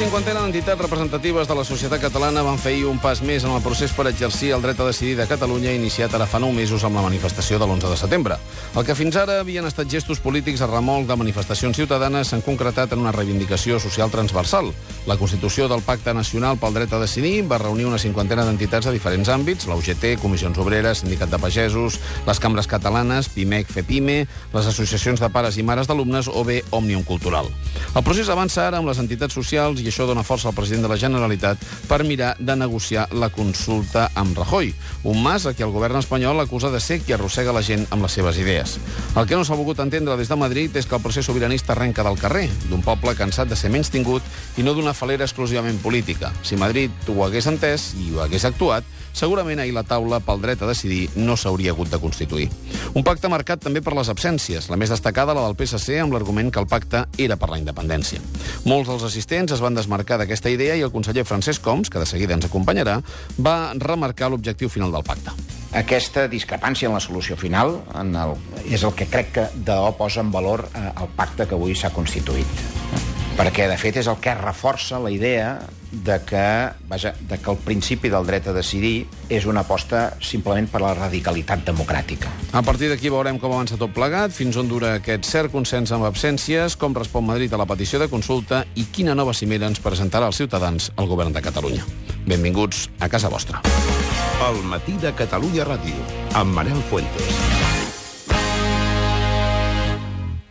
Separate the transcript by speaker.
Speaker 1: Cinquantena d'entitats representatives de la societat catalana van fer un pas més en el procés per exercir el dret a decidir de Catalunya iniciat ara fa 9 mesos amb la manifestació de l'11 de setembre. El que fins ara havien estat gestos polítics a remolc de manifestacions ciutadanes s'han concretat en una reivindicació social transversal. La Constitució del Pacte Nacional pel Dret a Decidir va reunir una cinquantena d'entitats de diferents àmbits, la UGT, Comissions Obreres, Sindicat de Pagesos, les cambres catalanes, PIMEC, FEPIME, les associacions de pares i mares d'alumnes o bé Òmnium Cultural. El procés avança ara amb les entitats socials i això dona força al president de la Generalitat per mirar de negociar la consulta amb Rajoy, un mas a qui el govern espanyol acusa de ser qui arrossega la gent amb les seves idees. El que no s'ha volgut entendre des de Madrid és que el procés sobiranista arrenca del carrer, d'un poble cansat de ser menys tingut i no d'una falera exclusivament política. Si Madrid ho hagués entès i ho hagués actuat, segurament ahir la taula pel dret a decidir no s'hauria hagut de constituir. Un pacte marcat també per les absències, la més destacada la del PSC amb l'argument que el pacte era per la independència. Molts dels assistents es van desmarcar d'aquesta idea i el conseller Francesc Coms, que de seguida ens acompanyarà, va remarcar l'objectiu final del pacte.
Speaker 2: Aquesta discrepància en la solució final en el, és el que crec que de o posa en valor eh, el pacte que avui s'ha constituït. Perquè, de fet, és el que reforça la idea de que, vaja, de que el principi del dret a decidir és una aposta simplement per la radicalitat democràtica.
Speaker 1: A partir d'aquí veurem com avança tot plegat, fins on dura aquest cert consens amb absències, com respon Madrid a la petició de consulta i quina nova cimera ens presentarà als ciutadans el govern de Catalunya. Benvinguts a casa vostra.
Speaker 3: El matí de Catalunya Ràdio, amb Manel Fuentes.